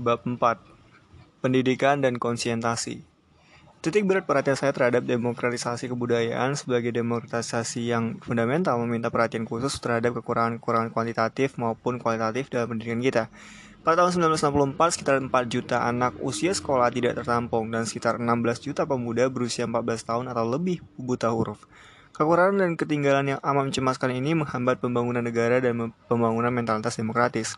Bab 4 Pendidikan dan Konsientasi Titik berat perhatian saya terhadap demokratisasi kebudayaan sebagai demokratisasi yang fundamental meminta perhatian khusus terhadap kekurangan-kekurangan kuantitatif maupun kualitatif dalam pendidikan kita. Pada tahun 1964, sekitar 4 juta anak usia sekolah tidak tertampung dan sekitar 16 juta pemuda berusia 14 tahun atau lebih buta huruf. Kekurangan dan ketinggalan yang amat mencemaskan ini menghambat pembangunan negara dan pembangunan mentalitas demokratis.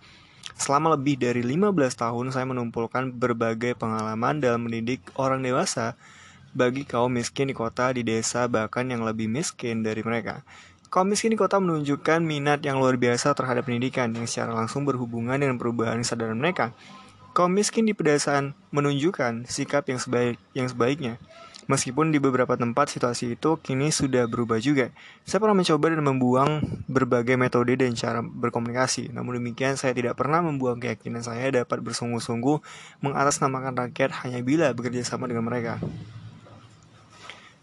Selama lebih dari 15 tahun saya menumpulkan berbagai pengalaman dalam mendidik orang dewasa bagi kaum miskin di kota, di desa, bahkan yang lebih miskin dari mereka. Kaum miskin di kota menunjukkan minat yang luar biasa terhadap pendidikan yang secara langsung berhubungan dengan perubahan kesadaran mereka. Kaum miskin di pedesaan menunjukkan sikap yang sebaik yang sebaiknya. Meskipun di beberapa tempat situasi itu kini sudah berubah juga. Saya pernah mencoba dan membuang berbagai metode dan cara berkomunikasi. Namun demikian saya tidak pernah membuang keyakinan saya dapat bersungguh-sungguh mengatasnamakan rakyat hanya bila bekerja sama dengan mereka.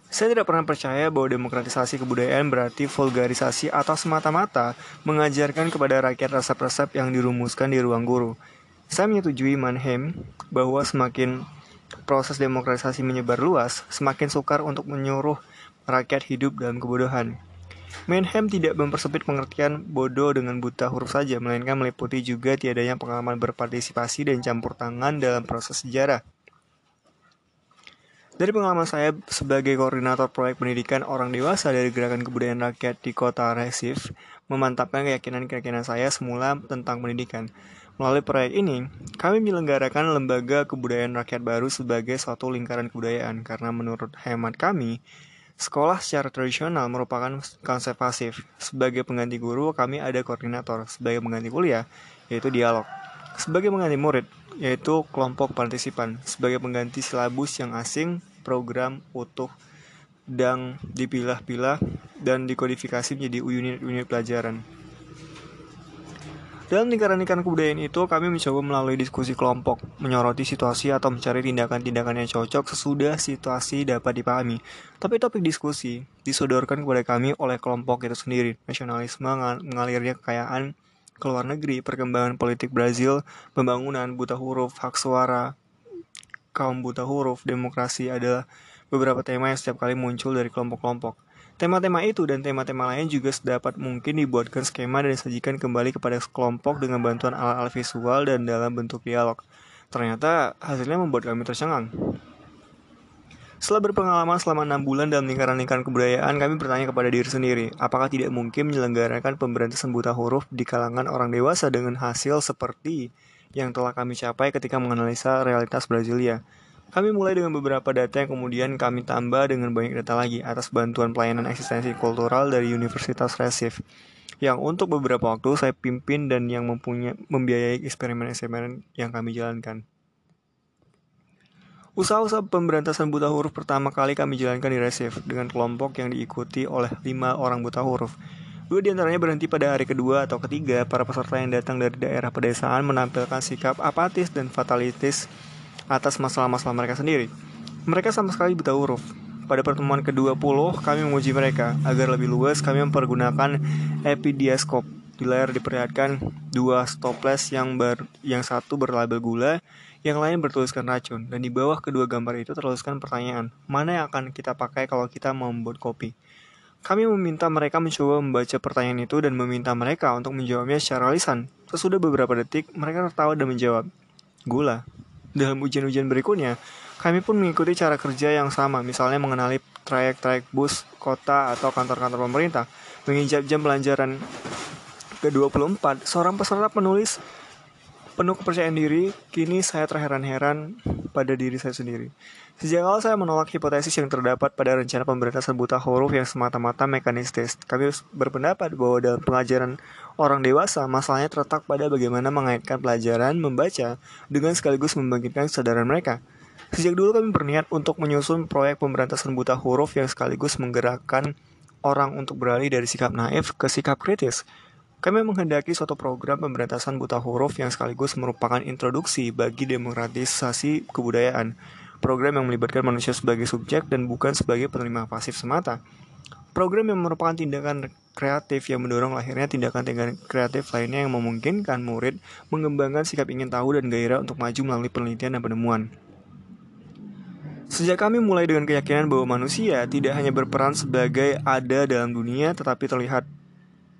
Saya tidak pernah percaya bahwa demokratisasi kebudayaan berarti vulgarisasi atau semata-mata mengajarkan kepada rakyat resep-resep yang dirumuskan di ruang guru. Saya menyetujui Mannheim bahwa semakin proses demokratisasi menyebar luas, semakin sukar untuk menyuruh rakyat hidup dalam kebodohan. Menhem tidak mempersempit pengertian bodoh dengan buta huruf saja, melainkan meliputi juga tiadanya pengalaman berpartisipasi dan campur tangan dalam proses sejarah. Dari pengalaman saya sebagai koordinator proyek pendidikan orang dewasa dari Gerakan Kebudayaan Rakyat di Kota Resif, memantapkan keyakinan-keyakinan saya semula tentang pendidikan. Melalui proyek ini, kami menyelenggarakan lembaga kebudayaan rakyat baru sebagai suatu lingkaran kebudayaan karena menurut hemat kami, sekolah secara tradisional merupakan konsep pasif. Sebagai pengganti guru, kami ada koordinator. Sebagai pengganti kuliah, yaitu dialog. Sebagai pengganti murid, yaitu kelompok partisipan. Sebagai pengganti silabus yang asing, program utuh dan dipilah-pilah dan dikodifikasi menjadi unit-unit pelajaran. Dalam lingkaran-lingkaran kebudayaan itu, kami mencoba melalui diskusi kelompok, menyoroti situasi atau mencari tindakan-tindakan yang cocok sesudah situasi dapat dipahami. Tapi topik diskusi disodorkan kepada kami oleh kelompok itu sendiri. Nasionalisme, mengalirnya kekayaan, ke luar negeri, perkembangan politik Brazil, pembangunan, buta huruf, hak suara, kaum buta huruf, demokrasi adalah beberapa tema yang setiap kali muncul dari kelompok-kelompok. Tema-tema itu dan tema-tema lain juga sedapat mungkin dibuatkan skema dan disajikan kembali kepada kelompok dengan bantuan alat-alat visual dan dalam bentuk dialog. Ternyata hasilnya membuat kami tercengang. Setelah berpengalaman selama enam bulan dalam lingkaran-lingkaran kebudayaan, kami bertanya kepada diri sendiri, apakah tidak mungkin menyelenggarakan pemberantasan buta huruf di kalangan orang dewasa dengan hasil seperti yang telah kami capai ketika menganalisa realitas Brasilia. Kami mulai dengan beberapa data yang kemudian kami tambah dengan banyak data lagi atas bantuan pelayanan eksistensi kultural dari Universitas Resif yang untuk beberapa waktu saya pimpin dan yang mempunyai membiayai eksperimen-eksperimen yang kami jalankan. Usaha-usaha pemberantasan buta huruf pertama kali kami jalankan di Resif dengan kelompok yang diikuti oleh lima orang buta huruf. Dua di antaranya berhenti pada hari kedua atau ketiga, para peserta yang datang dari daerah pedesaan menampilkan sikap apatis dan fatalitis atas masalah-masalah mereka sendiri. Mereka sama sekali buta huruf. Pada pertemuan ke-20, kami menguji mereka. Agar lebih luas, kami mempergunakan epidiaskop. Di layar diperlihatkan dua stoples yang ber, yang satu berlabel gula, yang lain bertuliskan racun. Dan di bawah kedua gambar itu tertuliskan pertanyaan, mana yang akan kita pakai kalau kita mau membuat kopi? Kami meminta mereka mencoba membaca pertanyaan itu dan meminta mereka untuk menjawabnya secara lisan. Sesudah beberapa detik, mereka tertawa dan menjawab, gula. Dalam ujian-ujian berikutnya, kami pun mengikuti cara kerja yang sama, misalnya mengenali trayek-trayek bus, kota, atau kantor-kantor pemerintah. Menginjak jam pelajaran ke-24, seorang peserta penulis penuh kepercayaan diri, kini saya terheran-heran pada diri saya sendiri. Sejak awal saya menolak hipotesis yang terdapat pada rencana pemberantasan buta huruf yang semata-mata mekanistis. Kami berpendapat bahwa dalam pengajaran orang dewasa, masalahnya terletak pada bagaimana mengaitkan pelajaran membaca dengan sekaligus membangkitkan kesadaran mereka. Sejak dulu kami berniat untuk menyusun proyek pemberantasan buta huruf yang sekaligus menggerakkan orang untuk beralih dari sikap naif ke sikap kritis. Kami menghendaki suatu program pemberantasan buta huruf yang sekaligus merupakan introduksi bagi demokratisasi kebudayaan program yang melibatkan manusia sebagai subjek dan bukan sebagai penerima pasif semata. Program yang merupakan tindakan kreatif yang mendorong lahirnya tindakan-tindakan kreatif lainnya yang memungkinkan murid mengembangkan sikap ingin tahu dan gairah untuk maju melalui penelitian dan penemuan. Sejak kami mulai dengan keyakinan bahwa manusia tidak hanya berperan sebagai ada dalam dunia, tetapi terlihat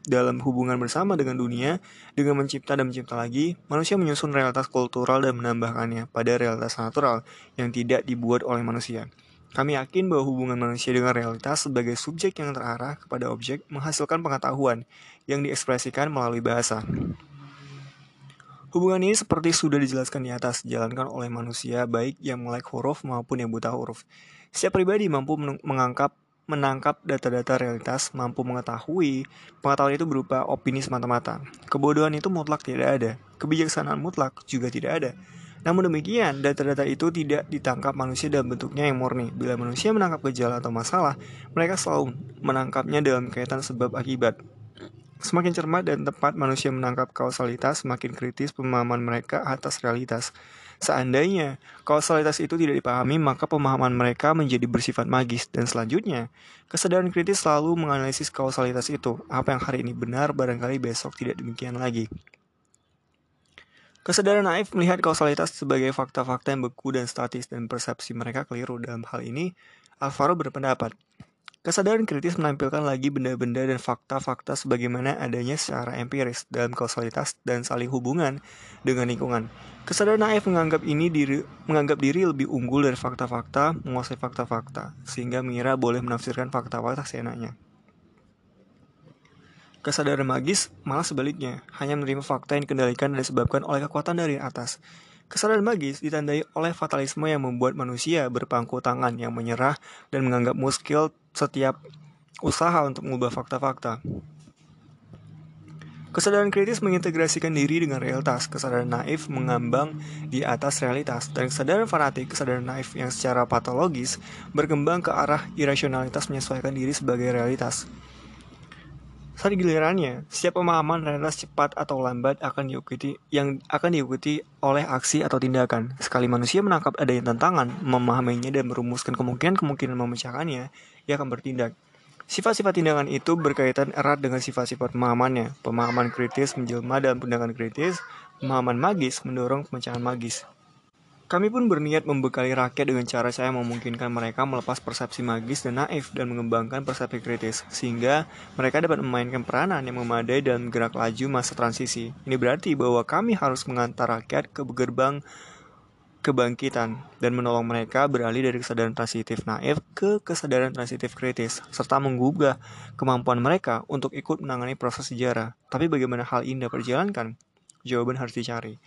dalam hubungan bersama dengan dunia, dengan mencipta dan mencipta lagi, manusia menyusun realitas kultural dan menambahkannya pada realitas natural yang tidak dibuat oleh manusia. Kami yakin bahwa hubungan manusia dengan realitas sebagai subjek yang terarah kepada objek menghasilkan pengetahuan yang diekspresikan melalui bahasa. Hubungan ini seperti sudah dijelaskan di atas, dijalankan oleh manusia baik yang melek huruf maupun yang buta huruf. Setiap pribadi mampu mengangkap menangkap data-data realitas, mampu mengetahui pengetahuan itu berupa opini semata-mata. Kebodohan itu mutlak tidak ada, kebijaksanaan mutlak juga tidak ada. Namun demikian, data-data itu tidak ditangkap manusia dalam bentuknya yang murni. Bila manusia menangkap gejala atau masalah, mereka selalu menangkapnya dalam kaitan sebab akibat. Semakin cermat dan tepat manusia menangkap kausalitas, semakin kritis pemahaman mereka atas realitas. Seandainya kausalitas itu tidak dipahami, maka pemahaman mereka menjadi bersifat magis. Dan selanjutnya, kesadaran kritis selalu menganalisis kausalitas itu. Apa yang hari ini benar, barangkali besok tidak demikian lagi. Kesadaran naif melihat kausalitas sebagai fakta-fakta yang beku dan statis dan persepsi mereka keliru dalam hal ini. Alvaro berpendapat, kesadaran kritis menampilkan lagi benda-benda dan fakta-fakta sebagaimana adanya secara empiris dalam kausalitas dan saling hubungan dengan lingkungan. Kesadaran naif menganggap ini diri menganggap diri lebih unggul dari fakta-fakta, menguasai fakta-fakta, sehingga mengira boleh menafsirkan fakta-fakta seenaknya. Kesadaran magis malah sebaliknya, hanya menerima fakta yang dikendalikan dan disebabkan oleh kekuatan dari atas. Kesadaran magis ditandai oleh fatalisme yang membuat manusia berpangku tangan yang menyerah dan menganggap muskil setiap usaha untuk mengubah fakta-fakta. Kesadaran kritis mengintegrasikan diri dengan realitas, kesadaran naif mengambang di atas realitas, dan kesadaran fanatik, kesadaran naif yang secara patologis berkembang ke arah irasionalitas menyesuaikan diri sebagai realitas. Saat gilirannya, setiap pemahaman realitas cepat atau lambat akan diikuti yang akan diikuti oleh aksi atau tindakan. Sekali manusia menangkap adanya tantangan, memahaminya dan merumuskan kemungkinan-kemungkinan memecahkannya, ia akan bertindak. Sifat-sifat tindakan itu berkaitan erat dengan sifat-sifat pemahamannya. Pemahaman kritis menjelma dalam tindakan kritis, pemahaman magis mendorong pemecahan magis. Kami pun berniat membekali rakyat dengan cara saya memungkinkan mereka melepas persepsi magis dan naif dan mengembangkan persepsi kritis, sehingga mereka dapat memainkan peranan yang memadai dalam gerak laju masa transisi. Ini berarti bahwa kami harus mengantar rakyat ke gerbang kebangkitan dan menolong mereka beralih dari kesadaran transitif naif ke kesadaran transitif kritis, serta menggugah kemampuan mereka untuk ikut menangani proses sejarah. Tapi bagaimana hal ini dapat dijalankan? Jawaban harus dicari.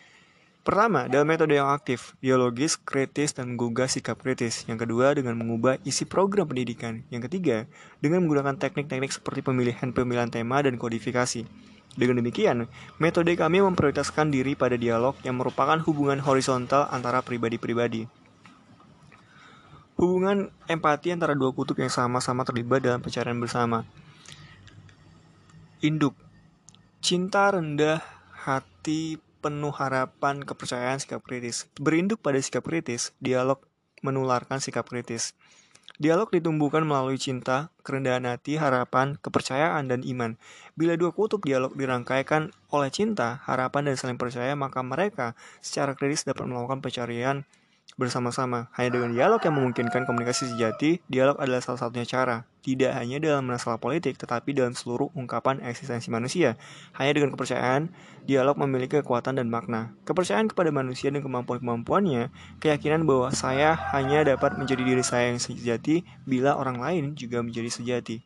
Pertama, dalam metode yang aktif, dialogis, kritis, dan menggugah sikap kritis. Yang kedua, dengan mengubah isi program pendidikan. Yang ketiga, dengan menggunakan teknik-teknik seperti pemilihan-pemilihan tema dan kodifikasi. Dengan demikian, metode kami memprioritaskan diri pada dialog yang merupakan hubungan horizontal antara pribadi-pribadi. Hubungan empati antara dua kutub yang sama-sama terlibat dalam pencarian bersama. Induk Cinta rendah hati penuh harapan, kepercayaan, sikap kritis. Berinduk pada sikap kritis, dialog menularkan sikap kritis. Dialog ditumbuhkan melalui cinta, kerendahan hati, harapan, kepercayaan, dan iman. Bila dua kutub dialog dirangkaikan oleh cinta, harapan, dan saling percaya, maka mereka secara kritis dapat melakukan pencarian bersama-sama. Hanya dengan dialog yang memungkinkan komunikasi sejati, dialog adalah salah satunya cara. Tidak hanya dalam masalah politik, tetapi dalam seluruh ungkapan eksistensi manusia. Hanya dengan kepercayaan, dialog memiliki kekuatan dan makna. Kepercayaan kepada manusia dan kemampuan-kemampuannya, keyakinan bahwa saya hanya dapat menjadi diri saya yang sejati bila orang lain juga menjadi sejati.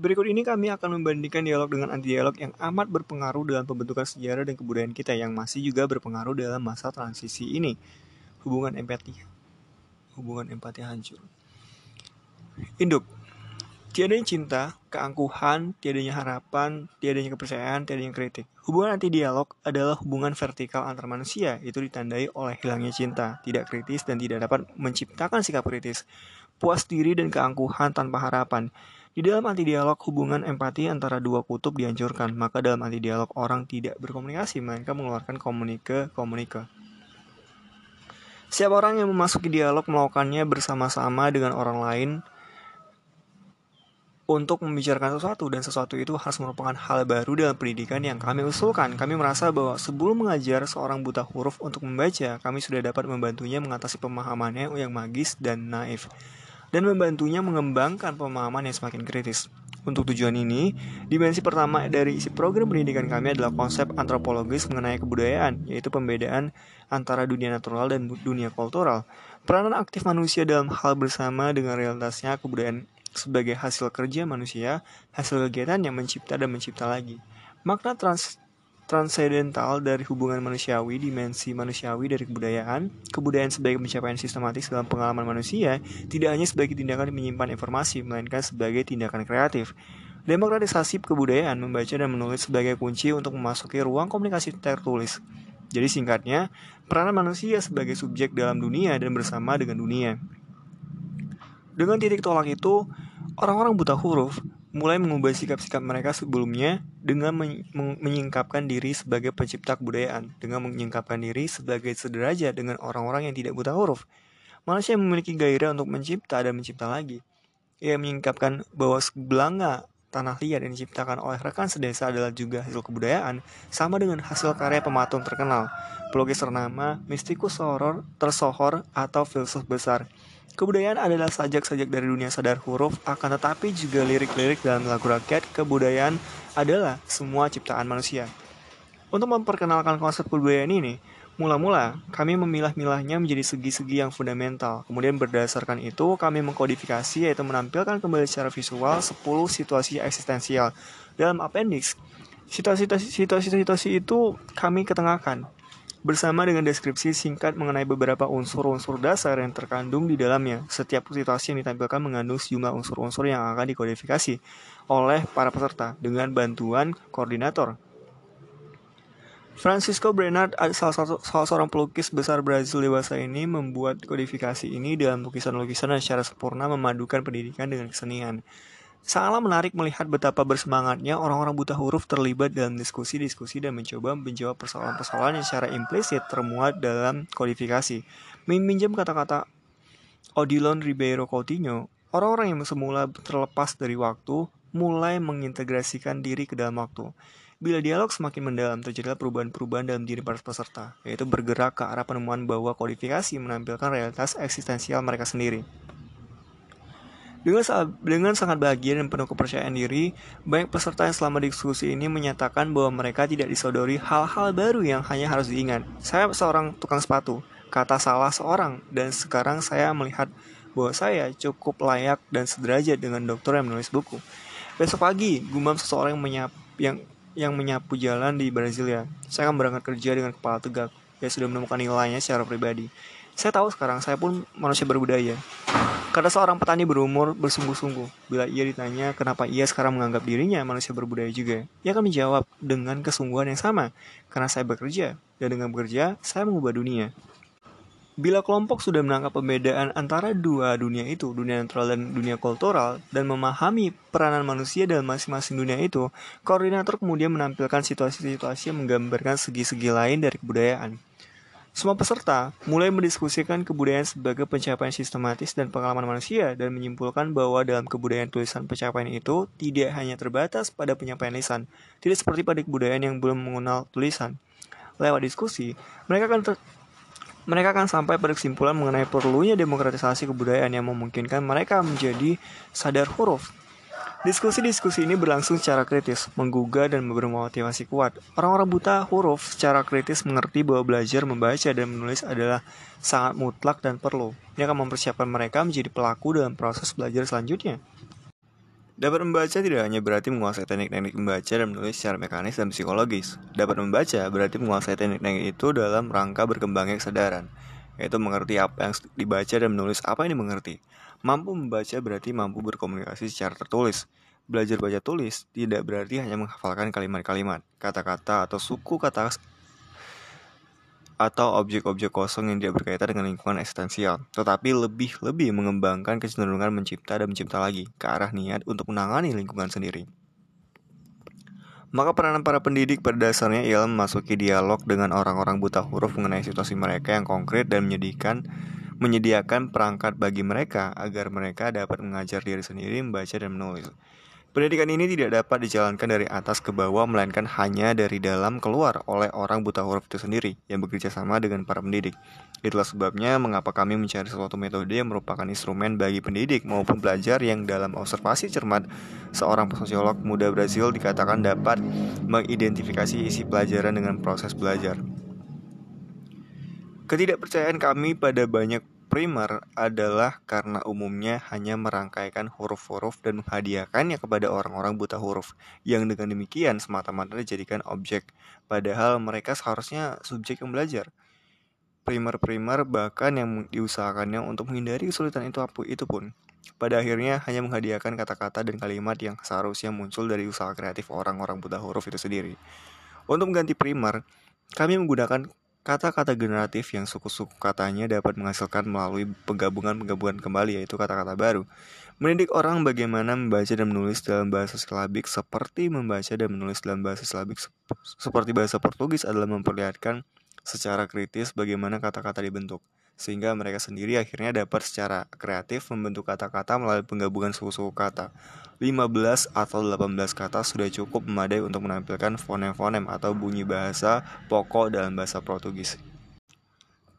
Berikut ini kami akan membandingkan dialog dengan anti-dialog yang amat berpengaruh dalam pembentukan sejarah dan kebudayaan kita yang masih juga berpengaruh dalam masa transisi ini hubungan empati. Hubungan empati hancur. Induk tiadanya cinta keangkuhan tiadanya harapan tiadanya kepercayaan tiadanya kritik. Hubungan anti dialog adalah hubungan vertikal antar manusia. Itu ditandai oleh hilangnya cinta. Tidak kritis dan tidak dapat menciptakan sikap kritis. Puas diri dan keangkuhan tanpa harapan. Di dalam anti dialog, hubungan empati antara dua kutub dihancurkan, maka dalam anti dialog orang tidak berkomunikasi, melainkan mengeluarkan komunike-komunike. Setiap orang yang memasuki dialog melakukannya bersama-sama dengan orang lain untuk membicarakan sesuatu dan sesuatu itu harus merupakan hal baru dalam pendidikan yang kami usulkan. Kami merasa bahwa sebelum mengajar seorang buta huruf untuk membaca, kami sudah dapat membantunya mengatasi pemahamannya yang magis dan naif dan membantunya mengembangkan pemahaman yang semakin kritis. Untuk tujuan ini, dimensi pertama dari isi program pendidikan kami adalah konsep antropologis mengenai kebudayaan, yaitu pembedaan antara dunia natural dan dunia kultural. Peranan aktif manusia dalam hal bersama dengan realitasnya kebudayaan sebagai hasil kerja manusia, hasil kegiatan yang mencipta dan mencipta lagi. Makna trans transendental dari hubungan manusiawi, dimensi manusiawi dari kebudayaan, kebudayaan sebagai pencapaian sistematis dalam pengalaman manusia, tidak hanya sebagai tindakan menyimpan informasi, melainkan sebagai tindakan kreatif. Demokratisasi kebudayaan membaca dan menulis sebagai kunci untuk memasuki ruang komunikasi tertulis. Jadi singkatnya, peranan manusia sebagai subjek dalam dunia dan bersama dengan dunia. Dengan titik tolak itu, orang-orang buta huruf mulai mengubah sikap-sikap mereka sebelumnya dengan menyingkapkan diri sebagai pencipta kebudayaan, dengan menyingkapkan diri sebagai sederajat dengan orang-orang yang tidak buta huruf. Manusia memiliki gairah untuk mencipta dan mencipta lagi. Ia menyingkapkan bahwa sebelanga tanah liat yang diciptakan oleh rekan sedesa adalah juga hasil kebudayaan, sama dengan hasil karya pematung terkenal, pelukis ternama, mistikus horor, tersohor, atau filsuf besar. Kebudayaan adalah sajak-sajak dari dunia sadar huruf, akan tetapi juga lirik-lirik dalam lagu rakyat, kebudayaan adalah semua ciptaan manusia. Untuk memperkenalkan konsep kebudayaan ini, mula-mula kami memilah-milahnya menjadi segi-segi yang fundamental. Kemudian berdasarkan itu, kami mengkodifikasi yaitu menampilkan kembali secara visual 10 situasi eksistensial. Dalam appendix, situasi-situasi itu kami ketengahkan bersama dengan deskripsi singkat mengenai beberapa unsur-unsur dasar yang terkandung di dalamnya. Setiap situasi yang ditampilkan mengandung sejumlah unsur-unsur yang akan dikodifikasi oleh para peserta dengan bantuan koordinator. Francisco Brenard, salah, satu, salah seorang pelukis besar Brazil dewasa ini, membuat kodifikasi ini dalam lukisan-lukisan secara sempurna memadukan pendidikan dengan kesenian. Sangatlah menarik melihat betapa bersemangatnya orang-orang buta huruf terlibat dalam diskusi-diskusi dan mencoba menjawab persoalan-persoalan yang secara implisit termuat dalam kodifikasi. Meminjam kata-kata Odilon Ribeiro Coutinho, orang-orang yang semula terlepas dari waktu mulai mengintegrasikan diri ke dalam waktu. Bila dialog semakin mendalam, terjadilah perubahan-perubahan dalam diri para peserta, yaitu bergerak ke arah penemuan bahwa kodifikasi menampilkan realitas eksistensial mereka sendiri. Dengan, dengan sangat bahagia dan penuh kepercayaan diri, banyak peserta yang selama diskusi ini menyatakan bahwa mereka tidak disodori hal-hal baru yang hanya harus diingat. Saya seorang tukang sepatu, kata salah seorang, dan sekarang saya melihat bahwa saya cukup layak dan sederajat dengan dokter yang menulis buku. Besok pagi, gumam seseorang yang, menyap, yang, yang menyapu jalan di Brasilia. Saya akan berangkat kerja dengan kepala tegak. Dia sudah menemukan nilainya secara pribadi. Saya tahu sekarang saya pun manusia berbudaya. Kata seorang petani berumur bersungguh-sungguh, bila ia ditanya kenapa ia sekarang menganggap dirinya manusia berbudaya juga, ia akan menjawab dengan kesungguhan yang sama, karena saya bekerja, dan dengan bekerja, saya mengubah dunia. Bila kelompok sudah menangkap pembedaan antara dua dunia itu, dunia natural dan dunia kultural, dan memahami peranan manusia dalam masing-masing dunia itu, koordinator kemudian menampilkan situasi-situasi yang menggambarkan segi-segi lain dari kebudayaan. Semua peserta mulai mendiskusikan kebudayaan sebagai pencapaian sistematis dan pengalaman manusia dan menyimpulkan bahwa dalam kebudayaan tulisan pencapaian itu tidak hanya terbatas pada penyampaian lisan, tidak seperti pada kebudayaan yang belum mengenal tulisan. Lewat diskusi, mereka akan ter mereka akan sampai pada kesimpulan mengenai perlunya demokratisasi kebudayaan yang memungkinkan mereka menjadi sadar huruf Diskusi-diskusi ini berlangsung secara kritis, menggugah dan bermotivasi kuat. Orang-orang buta huruf secara kritis mengerti bahwa belajar membaca dan menulis adalah sangat mutlak dan perlu. Ini akan mempersiapkan mereka menjadi pelaku dalam proses belajar selanjutnya. Dapat membaca tidak hanya berarti menguasai teknik-teknik membaca dan menulis secara mekanis dan psikologis. Dapat membaca berarti menguasai teknik-teknik itu dalam rangka berkembangnya kesadaran, yaitu mengerti apa yang dibaca dan menulis apa yang dimengerti. Mampu membaca berarti mampu berkomunikasi secara tertulis. Belajar baca tulis tidak berarti hanya menghafalkan kalimat-kalimat, kata-kata atau suku kata atau objek-objek kosong yang tidak berkaitan dengan lingkungan eksistensial, tetapi lebih-lebih mengembangkan kecenderungan mencipta dan mencipta lagi ke arah niat untuk menangani lingkungan sendiri. Maka peranan para pendidik pada dasarnya ialah memasuki dialog dengan orang-orang buta huruf mengenai situasi mereka yang konkret dan menyedihkan menyediakan perangkat bagi mereka agar mereka dapat mengajar diri sendiri membaca dan menulis. Pendidikan ini tidak dapat dijalankan dari atas ke bawah, melainkan hanya dari dalam keluar oleh orang buta huruf itu sendiri yang bekerja sama dengan para pendidik. Itulah sebabnya mengapa kami mencari suatu metode yang merupakan instrumen bagi pendidik maupun belajar yang dalam observasi cermat seorang sosiolog muda Brazil dikatakan dapat mengidentifikasi isi pelajaran dengan proses belajar. Ketidakpercayaan kami pada banyak primer adalah karena umumnya hanya merangkaikan huruf-huruf dan menghadiahkannya kepada orang-orang buta huruf yang dengan demikian semata-mata dijadikan objek padahal mereka seharusnya subjek yang belajar. Primer-primer bahkan yang diusahakannya untuk menghindari kesulitan itu itu pun pada akhirnya hanya menghadiahkan kata-kata dan kalimat yang seharusnya muncul dari usaha kreatif orang-orang buta huruf itu sendiri. Untuk mengganti primer, kami menggunakan Kata-kata generatif yang suku-suku katanya dapat menghasilkan melalui penggabungan-penggabungan kembali yaitu kata-kata baru. Mendidik orang bagaimana membaca dan menulis dalam bahasa silabik seperti membaca dan menulis dalam bahasa silabik seperti bahasa Portugis adalah memperlihatkan secara kritis bagaimana kata-kata dibentuk sehingga mereka sendiri akhirnya dapat secara kreatif membentuk kata-kata melalui penggabungan suku-suku kata. 15 atau 18 kata sudah cukup memadai untuk menampilkan fonem-fonem atau bunyi bahasa pokok dalam bahasa Portugis.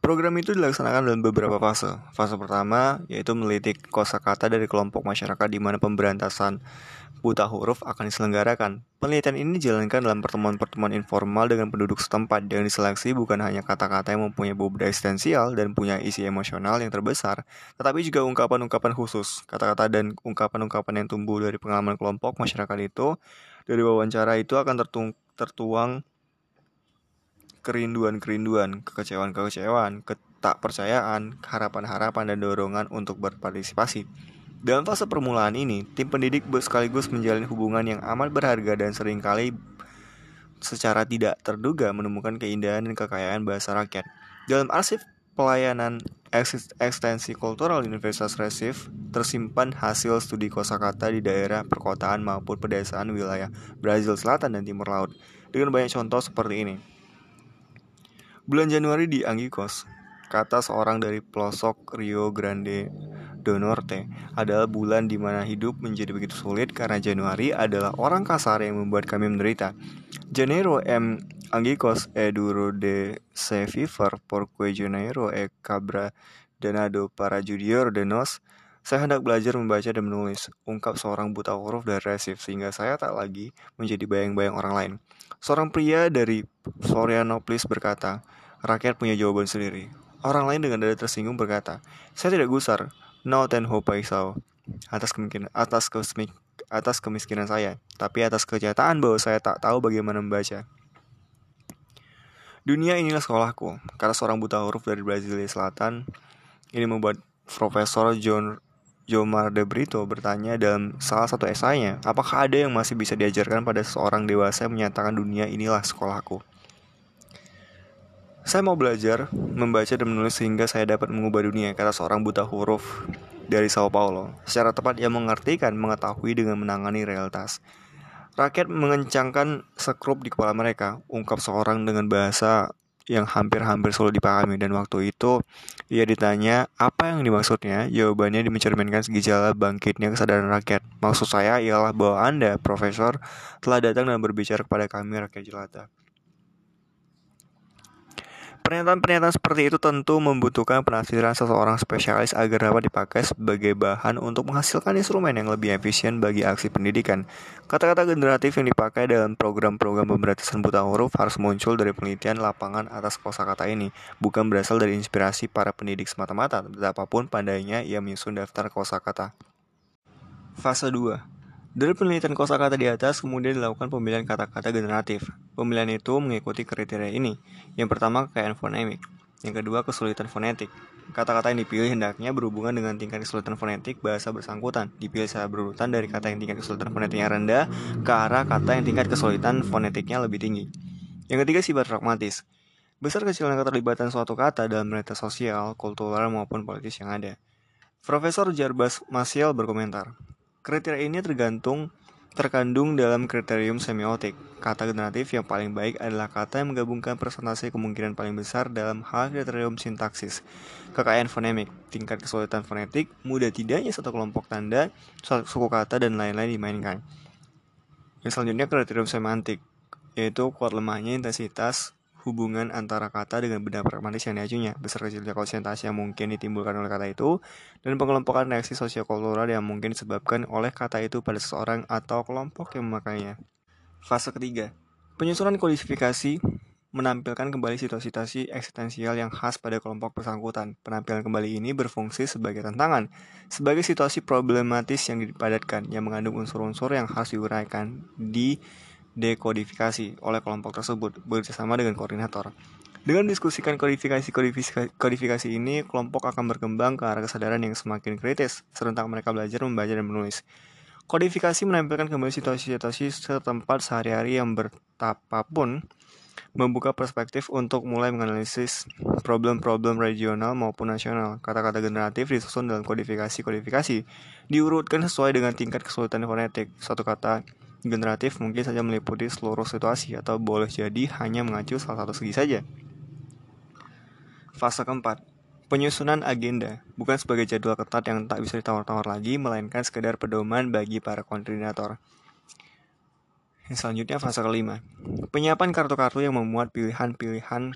Program itu dilaksanakan dalam beberapa fase. Fase pertama yaitu meneliti kosakata dari kelompok masyarakat di mana pemberantasan buta huruf akan diselenggarakan. Penelitian ini dijalankan dalam pertemuan-pertemuan informal dengan penduduk setempat yang diseleksi bukan hanya kata-kata yang mempunyai bobot eksistensial dan punya isi emosional yang terbesar, tetapi juga ungkapan-ungkapan khusus. Kata-kata dan ungkapan-ungkapan yang tumbuh dari pengalaman kelompok masyarakat itu dari wawancara itu akan tertuang kerinduan-kerinduan, kekecewaan-kekecewaan, ketakpercayaan, harapan-harapan dan dorongan untuk berpartisipasi. Dalam fase permulaan ini, tim pendidik sekaligus menjalin hubungan yang amat berharga dan sering kali secara tidak terduga menemukan keindahan dan kekayaan bahasa rakyat. Dalam arsip pelayanan ekstensi kultural Universitas Recife tersimpan hasil studi kosakata di daerah perkotaan maupun pedesaan wilayah Brazil Selatan dan Timur Laut dengan banyak contoh seperti ini. Bulan Januari di Anggikos, kata seorang dari pelosok Rio Grande do Norte adalah bulan di mana hidup menjadi begitu sulit karena Januari adalah orang kasar yang membuat kami menderita. Janeiro em angicos e duro de se viver porque Janeiro e cabra denado para judior de nos saya hendak belajar membaca dan menulis, ungkap seorang buta huruf dari resif, sehingga saya tak lagi menjadi bayang-bayang orang lain. Seorang pria dari Florianopolis berkata, rakyat punya jawaban sendiri. Orang lain dengan dada tersinggung berkata, saya tidak gusar, no ten hopaisau atas kemungkinan atas kesmik atas kemiskinan saya, tapi atas kenyataan bahwa saya tak tahu bagaimana membaca. Dunia inilah sekolahku, karena seorang buta huruf dari Brasilia Selatan ini membuat Profesor John Jomar de Brito bertanya dalam salah satu esainya, apakah ada yang masih bisa diajarkan pada seorang dewasa yang menyatakan dunia inilah sekolahku? Saya mau belajar membaca dan menulis sehingga saya dapat mengubah dunia, kata seorang buta huruf dari Sao Paulo. Secara tepat ia mengartikan mengetahui dengan menangani realitas. Rakyat mengencangkan sekrup di kepala mereka, ungkap seorang dengan bahasa yang hampir-hampir selalu dipahami dan waktu itu ia ditanya apa yang dimaksudnya jawabannya mencerminkan gejala bangkitnya kesadaran rakyat maksud saya ialah bahwa anda profesor telah datang dan berbicara kepada kami rakyat jelata Pernyataan-pernyataan seperti itu tentu membutuhkan penafsiran seseorang spesialis agar dapat dipakai sebagai bahan untuk menghasilkan instrumen yang lebih efisien bagi aksi pendidikan. Kata-kata generatif yang dipakai dalam program-program pemberantasan buta huruf harus muncul dari penelitian lapangan atas kosakata ini, bukan berasal dari inspirasi para pendidik semata-mata, betapapun pandainya ia menyusun daftar kosakata. Fase 2 dari penelitian kosakata di atas, kemudian dilakukan pemilihan kata-kata generatif. Pemilihan itu mengikuti kriteria ini. Yang pertama, kekayaan fonemik. Yang kedua, kesulitan fonetik. Kata-kata yang dipilih hendaknya berhubungan dengan tingkat kesulitan fonetik bahasa bersangkutan. Dipilih secara berurutan dari kata yang tingkat kesulitan fonetiknya rendah ke arah kata yang tingkat kesulitan fonetiknya lebih tinggi. Yang ketiga, sifat pragmatis. Besar kecilan keterlibatan suatu kata dalam realitas sosial, kultural maupun politis yang ada. Profesor Jarbas Masiel berkomentar, Kriteria ini tergantung terkandung dalam kriterium semiotik. Kata generatif yang paling baik adalah kata yang menggabungkan presentasi kemungkinan paling besar dalam hal kriterium sintaksis. Kekayaan fonemik, tingkat kesulitan fonetik, mudah tidaknya satu kelompok tanda, suku kata, dan lain-lain dimainkan. Yang selanjutnya kriterium semantik, yaitu kuat lemahnya intensitas hubungan antara kata dengan benda pragmatis yang diajunya, besar kecilnya konsentrasi yang mungkin ditimbulkan oleh kata itu, dan pengelompokan reaksi sosiokultural yang mungkin disebabkan oleh kata itu pada seseorang atau kelompok yang memakainya. Fase ketiga, penyusunan kodifikasi menampilkan kembali situasi-situasi eksistensial yang khas pada kelompok bersangkutan. Penampilan kembali ini berfungsi sebagai tantangan, sebagai situasi problematis yang dipadatkan, yang mengandung unsur-unsur yang harus diuraikan di dekodifikasi oleh kelompok tersebut bekerjasama dengan koordinator. Dengan diskusikan kodifikasi-kodifikasi kodifikasi ini, kelompok akan berkembang ke arah kesadaran yang semakin kritis, serentak mereka belajar membaca dan menulis. Kodifikasi menampilkan kembali situasi-situasi setempat sehari-hari yang bertapapun membuka perspektif untuk mulai menganalisis problem-problem regional maupun nasional. Kata-kata generatif disusun dalam kodifikasi-kodifikasi, diurutkan sesuai dengan tingkat kesulitan fonetik. Suatu kata generatif mungkin saja meliputi seluruh situasi atau boleh jadi hanya mengacu salah satu segi saja. Fase keempat, penyusunan agenda bukan sebagai jadwal ketat yang tak bisa ditawar-tawar lagi, melainkan sekedar pedoman bagi para koordinator. Selanjutnya fase kelima, penyiapan kartu-kartu yang memuat pilihan-pilihan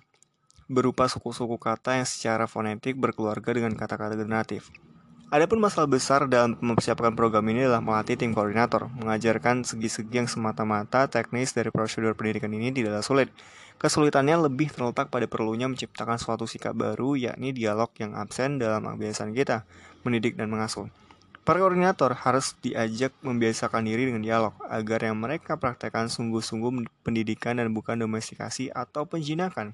berupa suku-suku kata yang secara fonetik berkeluarga dengan kata-kata generatif. Adapun masalah besar dalam mempersiapkan program ini adalah melatih tim koordinator, mengajarkan segi-segi yang semata-mata teknis dari prosedur pendidikan ini tidaklah sulit. Kesulitannya lebih terletak pada perlunya menciptakan suatu sikap baru, yakni dialog yang absen dalam kebiasaan kita, mendidik dan mengasuh. Para koordinator harus diajak membiasakan diri dengan dialog, agar yang mereka praktekkan sungguh-sungguh pendidikan dan bukan domestikasi atau penjinakan.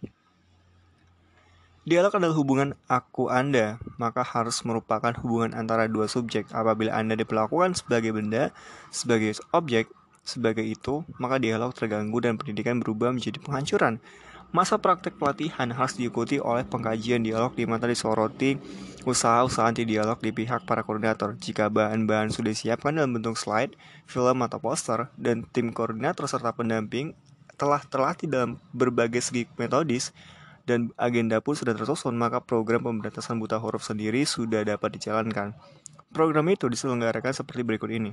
Dialog adalah hubungan aku Anda, maka harus merupakan hubungan antara dua subjek. Apabila Anda diperlakukan sebagai benda, sebagai objek, sebagai itu, maka dialog terganggu dan pendidikan berubah menjadi penghancuran. Masa praktek pelatihan harus diikuti oleh pengkajian dialog di mana disoroti usaha-usaha anti dialog di pihak para koordinator. Jika bahan-bahan sudah disiapkan dalam bentuk slide, film atau poster, dan tim koordinator serta pendamping telah terlatih dalam berbagai segi metodis, dan agenda pun sudah tersusun, maka program pemberantasan buta huruf sendiri sudah dapat dijalankan. Program itu diselenggarakan seperti berikut ini.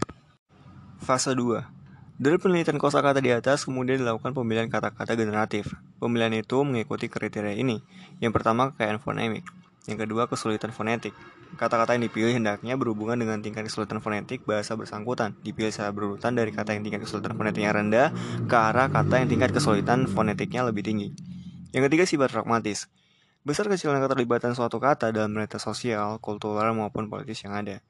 Fase 2. Dari penelitian kosakata di atas, kemudian dilakukan pemilihan kata-kata generatif. Pemilihan itu mengikuti kriteria ini. Yang pertama, kekayaan fonemik. Yang kedua, kesulitan fonetik. Kata-kata yang dipilih hendaknya berhubungan dengan tingkat kesulitan fonetik bahasa bersangkutan. Dipilih secara berurutan dari kata yang tingkat kesulitan fonetiknya rendah ke arah kata yang tingkat kesulitan fonetiknya lebih tinggi. Yang ketiga sifat pragmatis. Besar kecilnya keterlibatan suatu kata dalam realitas sosial, kultural maupun politis yang ada.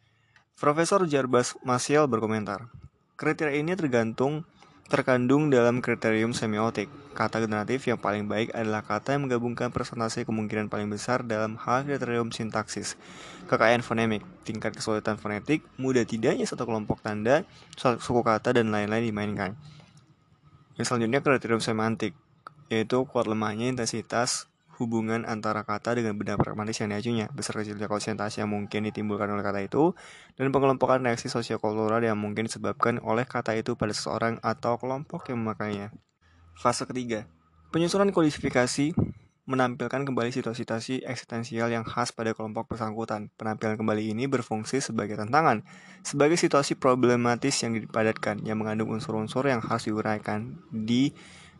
Profesor Jarbas Masiel berkomentar, kriteria ini tergantung terkandung dalam kriterium semiotik. Kata generatif yang paling baik adalah kata yang menggabungkan presentasi kemungkinan paling besar dalam hal kriterium sintaksis. Kekayaan fonemik, tingkat kesulitan fonetik, mudah tidaknya satu kelompok tanda, suku kata, dan lain-lain dimainkan. Yang selanjutnya kriterium semantik, yaitu kuat lemahnya intensitas hubungan antara kata dengan benda pragmatis yang diajunya, besar kecilnya konsentrasi yang mungkin ditimbulkan oleh kata itu, dan pengelompokan reaksi sosiokultural yang mungkin disebabkan oleh kata itu pada seseorang atau kelompok yang memakainya. Fase ketiga, penyusunan kodifikasi menampilkan kembali situasi-situasi eksistensial yang khas pada kelompok bersangkutan. Penampilan kembali ini berfungsi sebagai tantangan, sebagai situasi problematis yang dipadatkan, yang mengandung unsur-unsur yang harus diuraikan di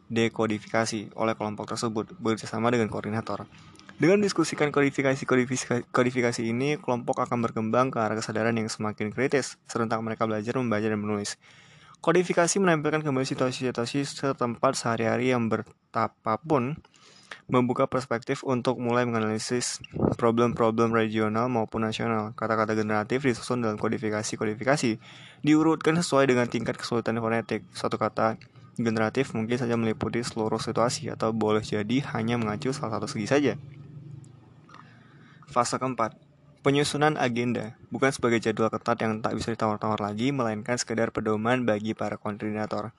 dekodifikasi oleh kelompok tersebut bekerjasama dengan koordinator. Dengan diskusikan kodifikasi-kodifikasi kodifikasi ini, kelompok akan berkembang ke arah kesadaran yang semakin kritis, serentak mereka belajar membaca dan menulis. Kodifikasi menampilkan kembali situasi-situasi setempat sehari-hari yang bertapapun membuka perspektif untuk mulai menganalisis problem-problem regional maupun nasional. Kata-kata generatif disusun dalam kodifikasi-kodifikasi, diurutkan sesuai dengan tingkat kesulitan fonetik. Suatu kata generatif mungkin saja meliputi seluruh situasi atau boleh jadi hanya mengacu salah satu segi saja. Fase keempat, penyusunan agenda bukan sebagai jadwal ketat yang tak bisa ditawar-tawar lagi, melainkan sekedar pedoman bagi para koordinator.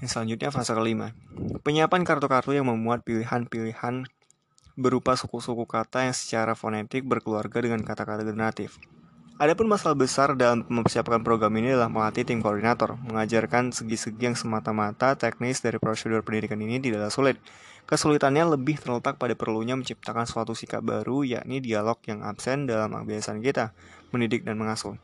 Yang selanjutnya fase kelima, penyiapan kartu-kartu yang memuat pilihan-pilihan berupa suku-suku kata yang secara fonetik berkeluarga dengan kata-kata generatif. Adapun masalah besar dalam mempersiapkan program ini adalah melatih tim koordinator, mengajarkan segi-segi yang semata-mata teknis dari prosedur pendidikan ini tidaklah sulit. Kesulitannya lebih terletak pada perlunya menciptakan suatu sikap baru, yakni dialog yang absen dalam kebiasaan kita, mendidik dan mengasuh.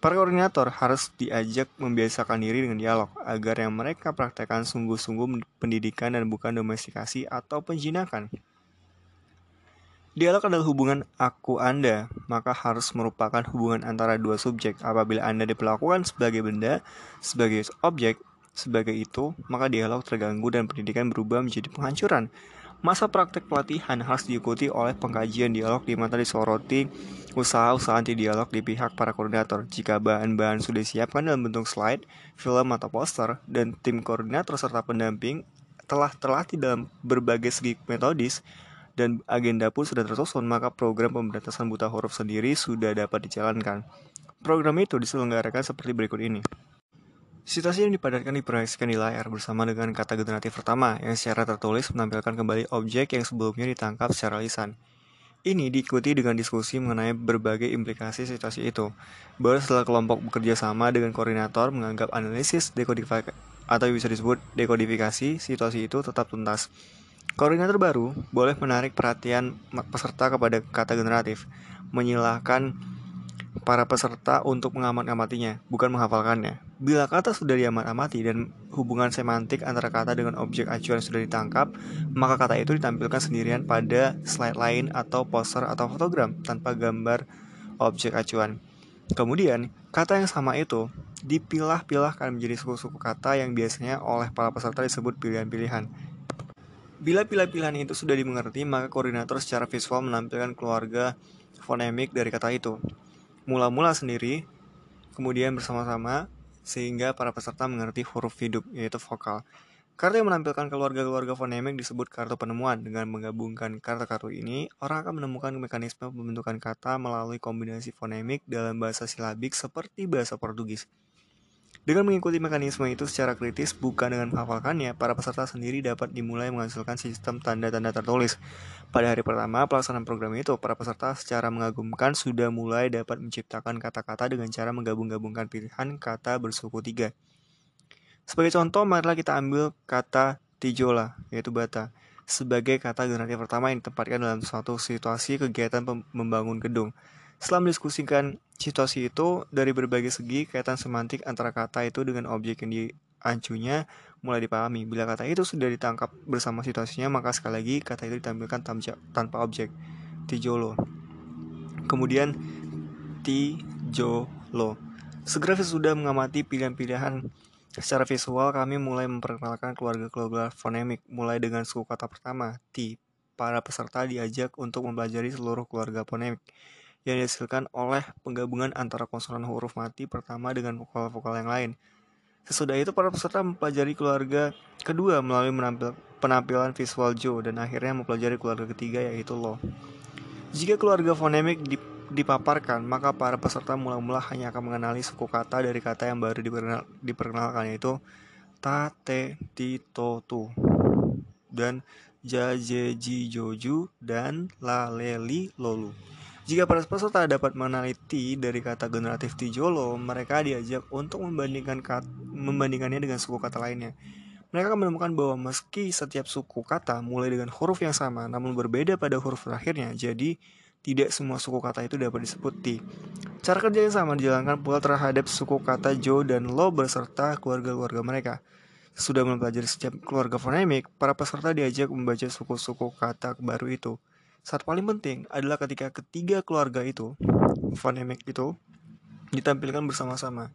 Para koordinator harus diajak membiasakan diri dengan dialog, agar yang mereka praktekkan sungguh-sungguh pendidikan dan bukan domestikasi atau penjinakan. Dialog adalah hubungan aku Anda, maka harus merupakan hubungan antara dua subjek. Apabila Anda diperlakukan sebagai benda, sebagai objek, sebagai itu, maka dialog terganggu dan pendidikan berubah menjadi penghancuran. Masa praktek pelatihan harus diikuti oleh pengkajian dialog di mana disoroti usaha-usaha anti dialog di pihak para koordinator. Jika bahan-bahan sudah disiapkan dalam bentuk slide, film atau poster, dan tim koordinator serta pendamping telah terlatih dalam berbagai segi metodis, dan agenda pun sudah tersusun, maka program pemberantasan buta huruf sendiri sudah dapat dijalankan. Program itu diselenggarakan seperti berikut ini. Situasi yang dipadatkan diproyeksikan di layar bersama dengan kata generatif pertama yang secara tertulis menampilkan kembali objek yang sebelumnya ditangkap secara lisan. Ini diikuti dengan diskusi mengenai berbagai implikasi situasi itu. Baru setelah kelompok bekerja sama dengan koordinator menganggap analisis dekodifikasi atau bisa disebut dekodifikasi situasi itu tetap tuntas. Koordinator baru boleh menarik perhatian peserta kepada kata generatif, menyilahkan para peserta untuk mengamat-amatinya, bukan menghafalkannya. Bila kata sudah diamat-amati dan hubungan semantik antara kata dengan objek acuan sudah ditangkap, maka kata itu ditampilkan sendirian pada slide lain atau poster atau fotogram tanpa gambar objek acuan. Kemudian, kata yang sama itu dipilah-pilahkan menjadi suku-suku kata yang biasanya oleh para peserta disebut pilihan-pilihan. Bila pilihan-pilihan itu sudah dimengerti, maka koordinator secara visual menampilkan keluarga fonemik dari kata itu. Mula-mula sendiri, kemudian bersama-sama, sehingga para peserta mengerti huruf hidup, yaitu vokal. Kartu yang menampilkan keluarga-keluarga fonemik disebut kartu penemuan. Dengan menggabungkan kartu-kartu ini, orang akan menemukan mekanisme pembentukan kata melalui kombinasi fonemik dalam bahasa silabik seperti bahasa Portugis. Dengan mengikuti mekanisme itu secara kritis, bukan dengan menghafalkannya, para peserta sendiri dapat dimulai menghasilkan sistem tanda-tanda tertulis. Pada hari pertama pelaksanaan program itu, para peserta secara mengagumkan sudah mulai dapat menciptakan kata-kata dengan cara menggabung-gabungkan pilihan kata bersuku tiga. Sebagai contoh, marilah kita ambil kata tijola, yaitu bata, sebagai kata generasi pertama yang ditempatkan dalam suatu situasi kegiatan membangun gedung. Setelah mendiskusikan situasi itu dari berbagai segi, kaitan semantik antara kata itu dengan objek yang diacunya mulai dipahami. Bila kata itu sudah ditangkap bersama situasinya, maka sekali lagi kata itu ditampilkan tanpa objek. Tijolo. Kemudian tijolo. Segera sudah mengamati pilihan-pilihan secara visual, kami mulai memperkenalkan keluarga-keluarga fonemik, mulai dengan suku kata pertama, ti. Para peserta diajak untuk mempelajari seluruh keluarga fonemik yang dihasilkan oleh penggabungan antara konsonan huruf mati pertama dengan vokal-vokal yang lain. Sesudah itu para peserta mempelajari keluarga kedua melalui menampil, penampilan visual Joe dan akhirnya mempelajari keluarga ketiga yaitu Lo. Jika keluarga fonemik dipaparkan, maka para peserta mula-mula hanya akan mengenali suku kata dari kata yang baru diperkenal, diperkenalkan yaitu ta, te, ti, to, tu dan ja, je, ji, joju dan la, le, li, lolu. Jika para peserta dapat meneliti dari kata generatif tijolo, mereka diajak untuk membandingkan kat, membandingkannya dengan suku kata lainnya. Mereka akan menemukan bahwa meski setiap suku kata mulai dengan huruf yang sama namun berbeda pada huruf terakhirnya, jadi tidak semua suku kata itu dapat disebut ti. Cara kerja yang sama dijalankan pula terhadap suku kata jo dan lo beserta keluarga-keluarga mereka. Sudah mempelajari setiap keluarga fonemik, para peserta diajak membaca suku-suku kata baru itu. Saat paling penting adalah ketika ketiga keluarga itu, fonemik itu, ditampilkan bersama-sama.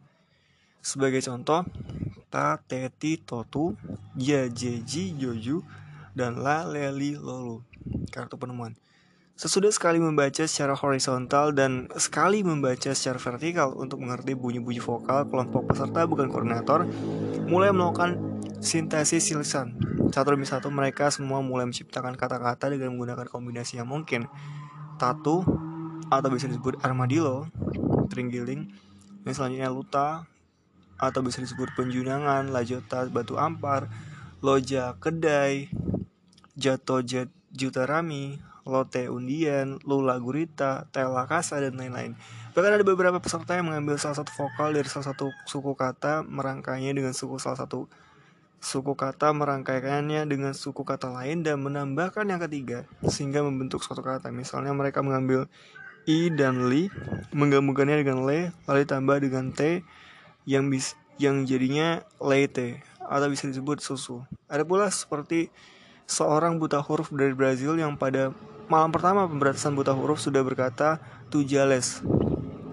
Sebagai contoh, ta, teti, totu, ya, jeji, joju, dan la, leli, lolu. Kartu penemuan. Sesudah sekali membaca secara horizontal dan sekali membaca secara vertikal untuk mengerti bunyi-bunyi vokal, kelompok peserta bukan koordinator mulai melakukan sintesis lisan. Satu demi satu mereka semua mulai menciptakan kata-kata dengan menggunakan kombinasi yang mungkin. Tatu atau bisa disebut armadillo, tringgiling, yang selanjutnya luta atau bisa disebut penjunangan, lajota, batu ampar, loja, kedai, jato jet, jutarami, Lotte Undian, Lula Gurita, Tela Kasa, dan lain-lain. Bahkan ada beberapa peserta yang mengambil salah satu vokal dari salah satu suku kata, merangkainya dengan suku salah satu suku kata, merangkaikannya dengan suku kata lain, dan menambahkan yang ketiga, sehingga membentuk suatu kata. Misalnya mereka mengambil i dan li, menggabungkannya dengan le, lalu ditambah dengan t, yang bis, yang jadinya leite atau bisa disebut susu. Ada pula seperti seorang buta huruf dari Brazil yang pada malam pertama pemberantasan buta huruf sudah berkata tujales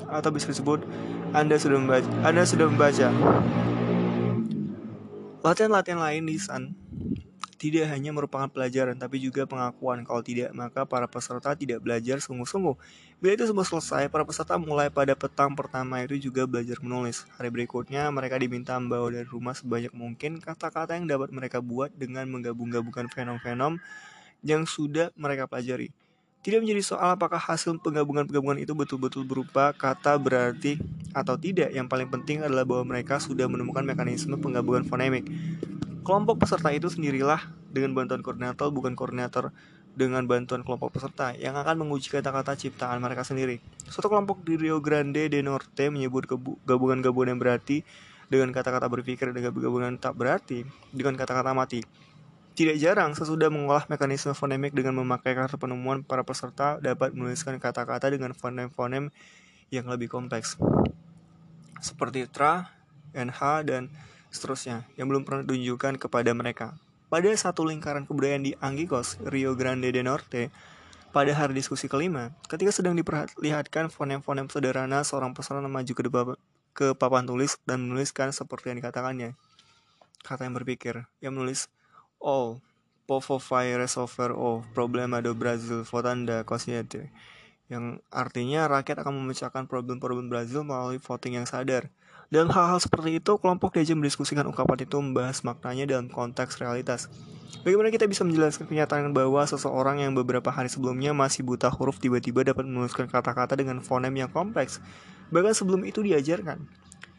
atau bisa disebut Anda sudah membaca. Anda sudah membaca. Latihan-latihan lain di San tidak hanya merupakan pelajaran, tapi juga pengakuan. Kalau tidak, maka para peserta tidak belajar sungguh-sungguh. Bila itu semua selesai, para peserta mulai pada petang pertama itu juga belajar menulis. Hari berikutnya, mereka diminta membawa dari rumah sebanyak mungkin kata-kata yang dapat mereka buat dengan menggabung-gabungkan fenom-fenom yang sudah mereka pelajari. Tidak menjadi soal apakah hasil penggabungan-penggabungan itu betul-betul berupa kata berarti atau tidak. Yang paling penting adalah bahwa mereka sudah menemukan mekanisme penggabungan fonemik. Kelompok peserta itu sendirilah dengan bantuan koordinator bukan koordinator dengan bantuan kelompok peserta yang akan menguji kata-kata ciptaan mereka sendiri. Suatu kelompok di Rio Grande de Norte menyebut gabungan-gabungan yang berarti dengan kata-kata berpikir dan gabungan tak berarti dengan kata-kata mati. Tidak jarang sesudah mengolah mekanisme fonemik dengan memakai kartu penemuan para peserta dapat menuliskan kata-kata dengan fonem-fonem yang lebih kompleks seperti tra, nh, dan seterusnya yang belum pernah ditunjukkan kepada mereka. Pada satu lingkaran kebudayaan di Angikos, Rio Grande de Norte, pada hari diskusi kelima, ketika sedang diperlihatkan fonem-fonem sederhana, seorang peserta maju ke, ke papan tulis dan menuliskan seperti yang dikatakannya. Kata yang berpikir, yang menulis, All, povo vai resolver o problema do Brasil votanda consciente yang artinya rakyat akan memecahkan problem-problem Brazil melalui voting yang sadar. Dalam hal-hal seperti itu, kelompok diajak mendiskusikan ungkapan itu membahas maknanya dalam konteks realitas. Bagaimana kita bisa menjelaskan kenyataan bahwa seseorang yang beberapa hari sebelumnya masih buta huruf tiba-tiba dapat menuliskan kata-kata dengan fonem yang kompleks, bahkan sebelum itu diajarkan.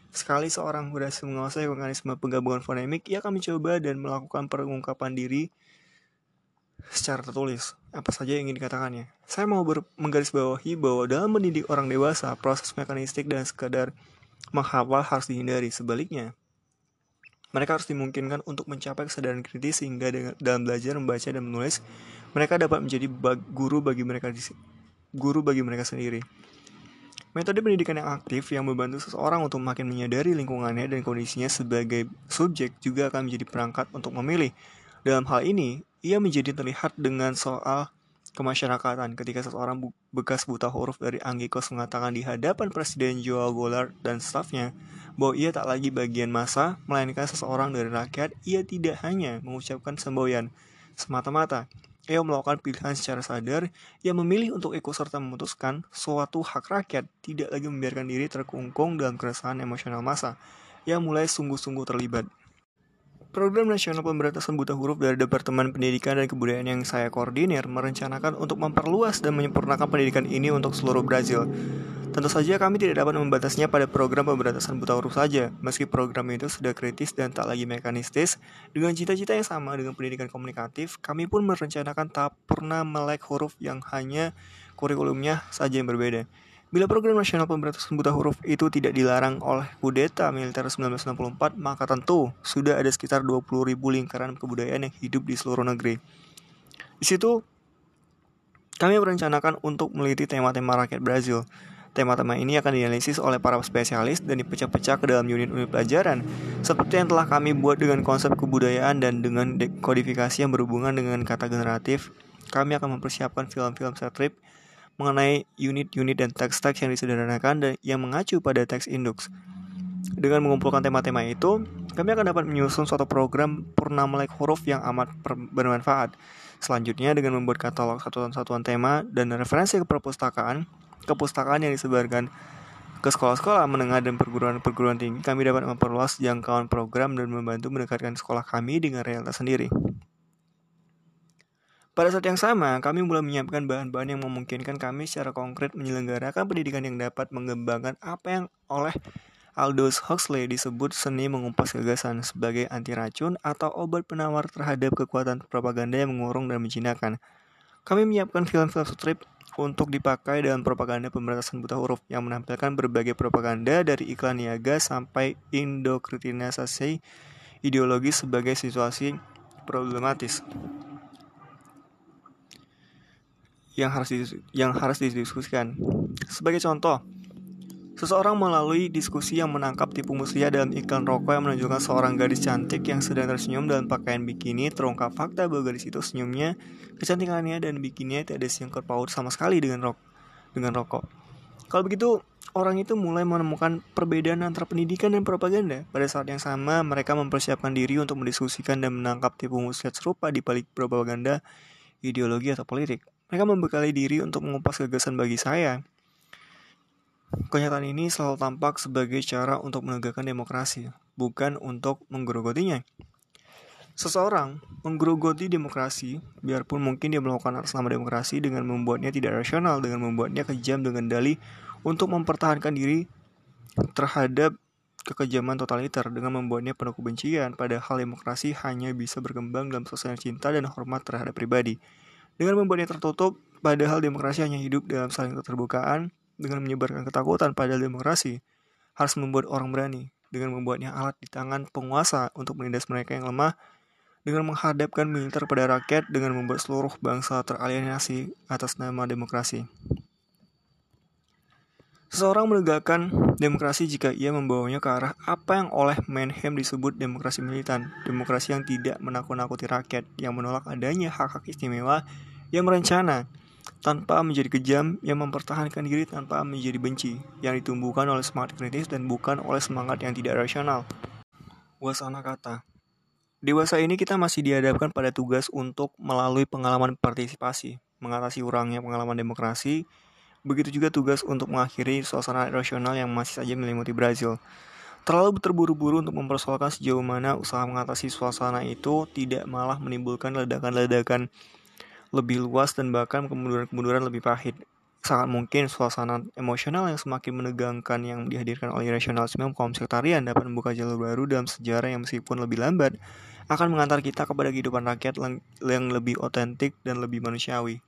Sekali seorang berhasil menguasai mekanisme penggabungan fonemik, ia akan mencoba dan melakukan pengungkapan diri secara tertulis. Apa saja yang ingin dikatakannya. Saya mau menggarisbawahi bahwa dalam mendidik orang dewasa, proses mekanistik dan sekadar menghafal harus dihindari. Sebaliknya, mereka harus dimungkinkan untuk mencapai kesadaran kritis sehingga dalam belajar membaca dan menulis, mereka dapat menjadi guru bagi mereka guru bagi mereka sendiri. Metode pendidikan yang aktif yang membantu seseorang untuk makin menyadari lingkungannya dan kondisinya sebagai subjek juga akan menjadi perangkat untuk memilih. Dalam hal ini, ia menjadi terlihat dengan soal kemasyarakatan ketika seseorang bekas buta huruf dari Anggikos mengatakan di hadapan Presiden Joao Goulart dan stafnya bahwa ia tak lagi bagian masa, melainkan seseorang dari rakyat, ia tidak hanya mengucapkan semboyan semata-mata. Ia melakukan pilihan secara sadar, ia memilih untuk ikut serta memutuskan suatu hak rakyat, tidak lagi membiarkan diri terkungkung dalam keresahan emosional masa. Ia mulai sungguh-sungguh terlibat. Program Nasional Pemberantasan Buta Huruf dari Departemen Pendidikan dan Kebudayaan yang saya koordinir merencanakan untuk memperluas dan menyempurnakan pendidikan ini untuk seluruh Brazil. Tentu saja kami tidak dapat membatasnya pada program pemberantasan buta huruf saja, meski program itu sudah kritis dan tak lagi mekanistis. Dengan cita-cita yang sama dengan pendidikan komunikatif, kami pun merencanakan tak pernah melek huruf yang hanya kurikulumnya saja yang berbeda. Bila program nasional pemberantasan buta huruf itu tidak dilarang oleh kudeta militer 1964, maka tentu sudah ada sekitar 20 ribu lingkaran kebudayaan yang hidup di seluruh negeri. Di situ, kami merencanakan untuk meliti tema-tema rakyat Brazil. Tema-tema ini akan dianalisis oleh para spesialis dan dipecah-pecah ke dalam unit-unit pelajaran, seperti yang telah kami buat dengan konsep kebudayaan dan dengan kodifikasi yang berhubungan dengan kata generatif. Kami akan mempersiapkan film-film strip mengenai unit-unit dan teks-teks yang disederhanakan dan yang mengacu pada teks induk. Dengan mengumpulkan tema-tema itu, kami akan dapat menyusun suatu program purna melek huruf yang amat bermanfaat. Selanjutnya, dengan membuat katalog satuan-satuan tema dan referensi ke perpustakaan, kepustakaan yang disebarkan ke sekolah-sekolah menengah dan perguruan-perguruan tinggi, kami dapat memperluas jangkauan program dan membantu mendekatkan sekolah kami dengan realitas sendiri. Pada saat yang sama, kami mulai menyiapkan bahan-bahan yang memungkinkan kami secara konkret menyelenggarakan pendidikan yang dapat mengembangkan apa yang oleh Aldous Huxley disebut seni mengumpas gagasan sebagai anti racun atau obat penawar terhadap kekuatan propaganda yang mengurung dan menjinakkan. Kami menyiapkan film-film strip untuk dipakai dalam propaganda pemberantasan buta huruf yang menampilkan berbagai propaganda dari iklan niaga sampai indokrinisasi ideologis sebagai situasi problematis yang harus yang harus didiskusikan. Sebagai contoh, Seseorang melalui diskusi yang menangkap tipu muslihat dalam iklan rokok yang menunjukkan seorang gadis cantik yang sedang tersenyum dalam pakaian bikini terungkap fakta bahwa gadis itu senyumnya, kecantikannya dan bikininya tidak ada siangkut paut sama sekali dengan rok dengan rokok. Kalau begitu, orang itu mulai menemukan perbedaan antara pendidikan dan propaganda. Pada saat yang sama, mereka mempersiapkan diri untuk mendiskusikan dan menangkap tipu muslihat serupa di balik propaganda, ideologi atau politik. Mereka membekali diri untuk mengupas gagasan bagi saya Kenyataan ini selalu tampak sebagai cara untuk menegakkan demokrasi, bukan untuk menggerogotinya. Seseorang menggerogoti demokrasi, biarpun mungkin dia melakukan nama demokrasi dengan membuatnya tidak rasional, dengan membuatnya kejam dengan dalih untuk mempertahankan diri terhadap kekejaman totaliter dengan membuatnya penuh kebencian, padahal demokrasi hanya bisa berkembang dalam suasana cinta dan hormat terhadap pribadi. Dengan membuatnya tertutup, padahal demokrasi hanya hidup dalam saling keterbukaan, dengan menyebarkan ketakutan pada demokrasi harus membuat orang berani dengan membuatnya alat di tangan penguasa untuk menindas mereka yang lemah dengan menghadapkan militer pada rakyat dengan membuat seluruh bangsa teralienasi atas nama demokrasi. Seseorang menegakkan demokrasi jika ia membawanya ke arah apa yang oleh Menhem disebut demokrasi militan, demokrasi yang tidak menakut-nakuti rakyat, yang menolak adanya hak-hak istimewa, yang merencana, tanpa menjadi kejam yang mempertahankan diri tanpa menjadi benci yang ditumbuhkan oleh semangat kritis dan bukan oleh semangat yang tidak rasional. Wasana kata Dewasa ini kita masih dihadapkan pada tugas untuk melalui pengalaman partisipasi, mengatasi urangnya pengalaman demokrasi, begitu juga tugas untuk mengakhiri suasana rasional yang masih saja menyelimuti Brazil. Terlalu terburu-buru untuk mempersoalkan sejauh mana usaha mengatasi suasana itu tidak malah menimbulkan ledakan-ledakan lebih luas dan bahkan kemunduran-kemunduran lebih pahit. Sangat mungkin suasana emosional yang semakin menegangkan yang dihadirkan oleh rasionalisme kaum sektarian dapat membuka jalur baru dalam sejarah yang meskipun lebih lambat akan mengantar kita kepada kehidupan rakyat yang lebih otentik dan lebih manusiawi.